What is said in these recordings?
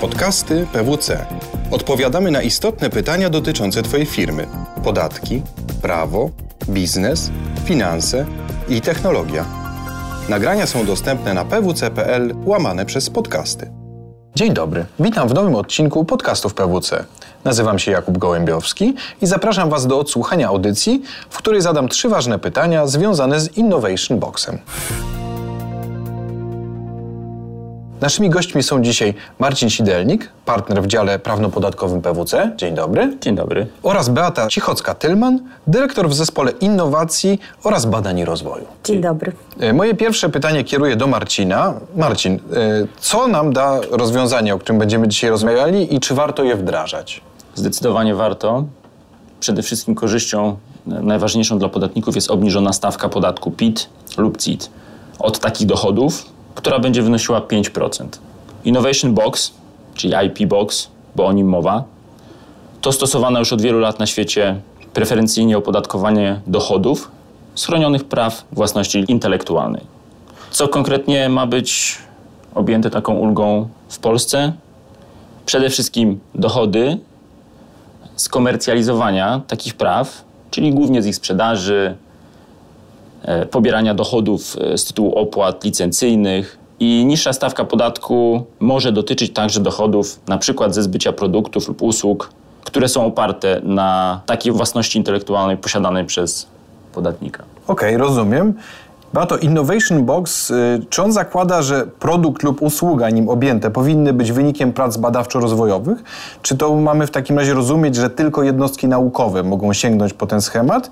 Podcasty PWC. Odpowiadamy na istotne pytania dotyczące Twojej firmy: podatki, prawo, biznes, finanse i technologia. Nagrania są dostępne na pwc.pl łamane przez podcasty. Dzień dobry, witam w nowym odcinku podcastów PWC. Nazywam się Jakub Gołębiowski i zapraszam Was do odsłuchania audycji, w której zadam trzy ważne pytania związane z Innovation Boxem. Naszymi gośćmi są dzisiaj Marcin Sidelnik, partner w dziale prawno-podatkowym PWC. Dzień dobry. Dzień dobry. Oraz Beata Cichocka-Tylman, dyrektor w zespole innowacji oraz badań i rozwoju. Dzień dobry. E, Moje pierwsze pytanie kieruję do Marcina. Marcin, e, co nam da rozwiązanie, o którym będziemy dzisiaj rozmawiali i czy warto je wdrażać? Zdecydowanie warto. Przede wszystkim korzyścią e, najważniejszą dla podatników jest obniżona stawka podatku PIT lub CIT od takich dochodów, która będzie wynosiła 5%. Innovation Box, czyli IP Box, bo o nim mowa, to stosowane już od wielu lat na świecie preferencyjnie opodatkowanie dochodów z chronionych praw własności intelektualnej. Co konkretnie ma być objęte taką ulgą w Polsce? Przede wszystkim dochody z komercjalizowania takich praw, czyli głównie z ich sprzedaży, pobierania dochodów e, z tytułu opłat licencyjnych i niższa stawka podatku może dotyczyć także dochodów przykład ze zbycia produktów lub usług, które są oparte na takiej własności intelektualnej posiadanej przez podatnika. Okej, rozumiem. Beato, Innovation Box, y, czy on zakłada, że produkt lub usługa nim objęte powinny być wynikiem prac badawczo-rozwojowych? Czy to mamy w takim razie rozumieć, że tylko jednostki naukowe mogą sięgnąć po ten schemat?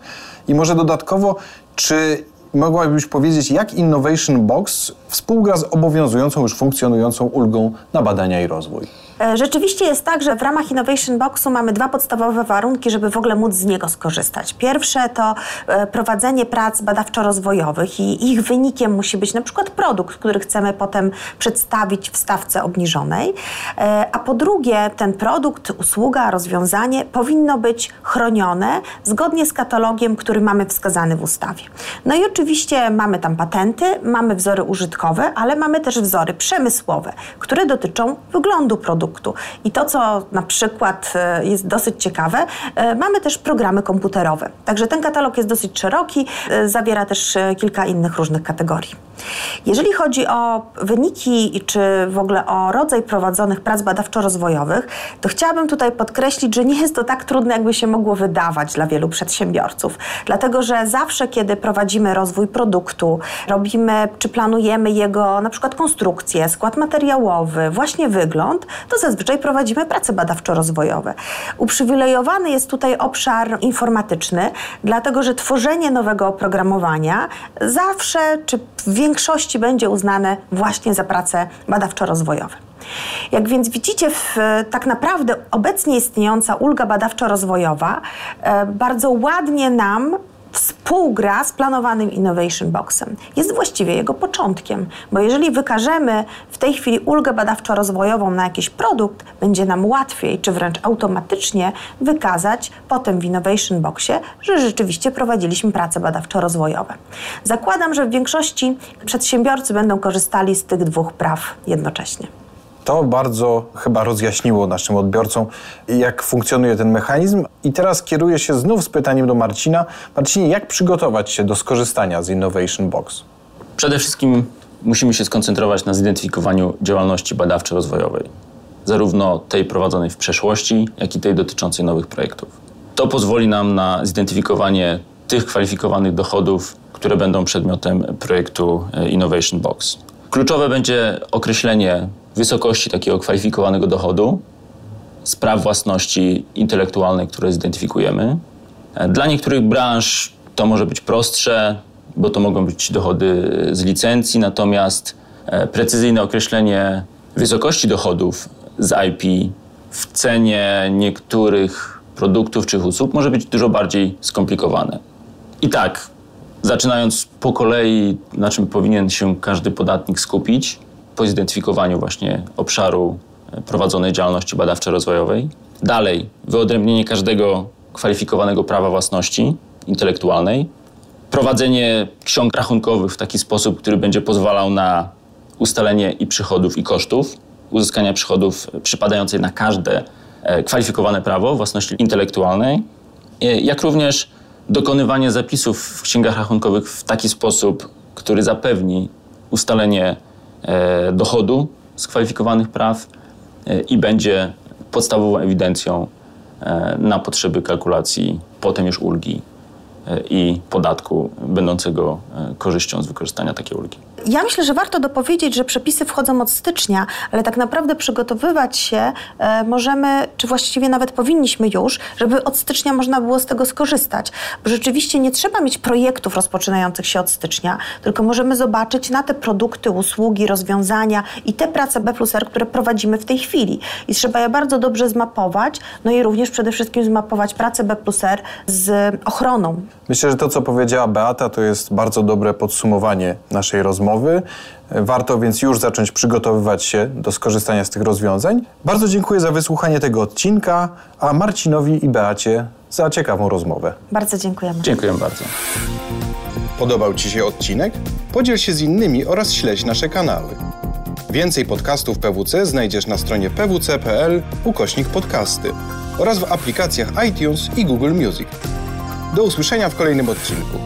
I może dodatkowo, czy mogłabyś powiedzieć, jak Innovation Box współgra z obowiązującą już funkcjonującą ulgą na badania i rozwój? E, Rzeczywiście jest tak, że w ramach Innovation Boxu mamy dwa podstawowe warunki, żeby w ogóle móc z niego skorzystać. Pierwsze to e, prowadzenie prac badawczo-rozwojowych i ich wynikiem musi być na przykład produkt, który chcemy potem przedstawić w stawce obniżonej. E, A po drugie, ten produkt, usługa, rozwiązanie powinno być chronione zgodnie z katalogiem, który mamy wskazany w ustawie. No i oczywiście mamy tam patenty, mamy wzory użytkowe, ale mamy też wzory przemysłowe, które dotyczą wyglądu produktu. I to, co na przykład e, jest dosyć ciekawe, e, mamy też programy komputerowe. Także ten katalog jest dosyć szeroki, e, zawiera też kilka innych różnych kategorii. Jeżeli chodzi o wyniki czy w ogóle o rodzaj prowadzonych prac badawczo-rozwojowych, to chciałabym tutaj podkreślić, że nie jest to tak trudne, jakby się mogło wydawać dla wielu przedsiębiorców. Dlatego, że zawsze, kiedy prowadzimy rozwój produktu, robimy czy planujemy jego na przykład konstrukcję, skład materiałowy, właśnie wygląd, to zazwyczaj prowadzimy prace badawczo-rozwojowe. Uprzywilejowany jest tutaj obszar informatyczny, dlatego że tworzenie nowego oprogramowania zawsze czy w większości będzie uznane właśnie za prace badawczo-rozwojowe. Jak więc widzicie, w, tak naprawdę obecnie istniejąca ulga badawczo-rozwojowa e, bardzo ładnie nam współgra z planowanym Innovation Boxem. Jest właściwie jego początkiem, bo jeżeli wykażemy w tej chwili ulgę badawczo-rozwojową na jakiś produkt, będzie nam łatwiej, czy wręcz automatycznie wykazać potem w Innovation Boxie, że rzeczywiście prowadziliśmy prace badawczo-rozwojowe. Zakładam, że w większości przedsiębiorcy będą korzystali z tych dwóch praw jednocześnie. To bardzo chyba rozjaśniło naszym odbiorcom, jak funkcjonuje ten mechanizm. I teraz kieruję się znów z pytaniem do Marcina. Marcinie, jak przygotować się do skorzystania z Innovation Box? Przede wszystkim musimy się skoncentrować na zidentyfikowaniu działalności badawczo-rozwojowej, zarówno tej prowadzonej w przeszłości, jak i tej dotyczącej nowych projektów. To pozwoli nam na zidentyfikowanie tych kwalifikowanych dochodów, które będą przedmiotem projektu e, Innovation Box. Kluczowe będzie określenie wysokości takiego kwalifikowanego dochodu, z praw własności intelektualnej, które zidentyfikujemy. E, Dla niektórych branż to może być prostsze, bo to mogą być dochody z licencji, natomiast e, precyzyjne określenie wysokości dochodów z IP w cenie niektórych produktów czy usług może być dużo bardziej skomplikowane. I tak, zaczynając po kolei, na czym powinien się każdy podatnik skupić, po zidentyfikowaniu właśnie obszaru e, prowadzonej działalności badawczo-rozwojowej. Dalej, wyodrębnienie każdego kwalifikowanego prawa własności intelektualnej, prowadzenie ksiąg rachunkowych w taki sposób, który będzie pozwalał na ustalenie i przychodów, i kosztów. Uzyskania przychodów przypadającej na każde e, kwalifikowane prawo własności intelektualnej, e, jak również dokonywanie zapisów w księgach rachunkowych w taki sposób, który zapewni ustalenie e, dochodu z kwalifikowanych praw i będzie podstawową ewidencją na potrzeby kalkulacji potem już ulgi i podatku będącego korzyścią z wykorzystania takiej ulgi. Ja myślę, że warto dopowiedzieć, że przepisy wchodzą od stycznia, ale tak naprawdę przygotowywać się e, możemy, czy właściwie nawet powinniśmy już, żeby od stycznia można było z tego skorzystać. Bo rzeczywiście nie trzeba mieć projektów rozpoczynających się od stycznia, tylko możemy zobaczyć na te produkty, usługi, rozwiązania i te prace B plus R, które prowadzimy w tej chwili. I trzeba je bardzo dobrze zmapować, no i również przede wszystkim zmapować pracę B plus R z ochroną. Myślę, że to, co powiedziała Beata, to jest bardzo dobre podsumowanie naszej rozmowy rozmowy. Warto więc już zacząć przygotowywać się do skorzystania z tych rozwiązań. Bardzo dziękuję za wysłuchanie tego odcinka, a Marcinowi i Beacie za ciekawą rozmowę. Bardzo dziękujemy. Dziękuję bardzo. Podobał Ci się odcinek? Podziel się z innymi oraz śledź nasze kanały. Więcej podcastów PWC znajdziesz na stronie pwc.pl ukośnik podcasty oraz w aplikacjach iTunes i Google Music. Do usłyszenia w kolejnym odcinku.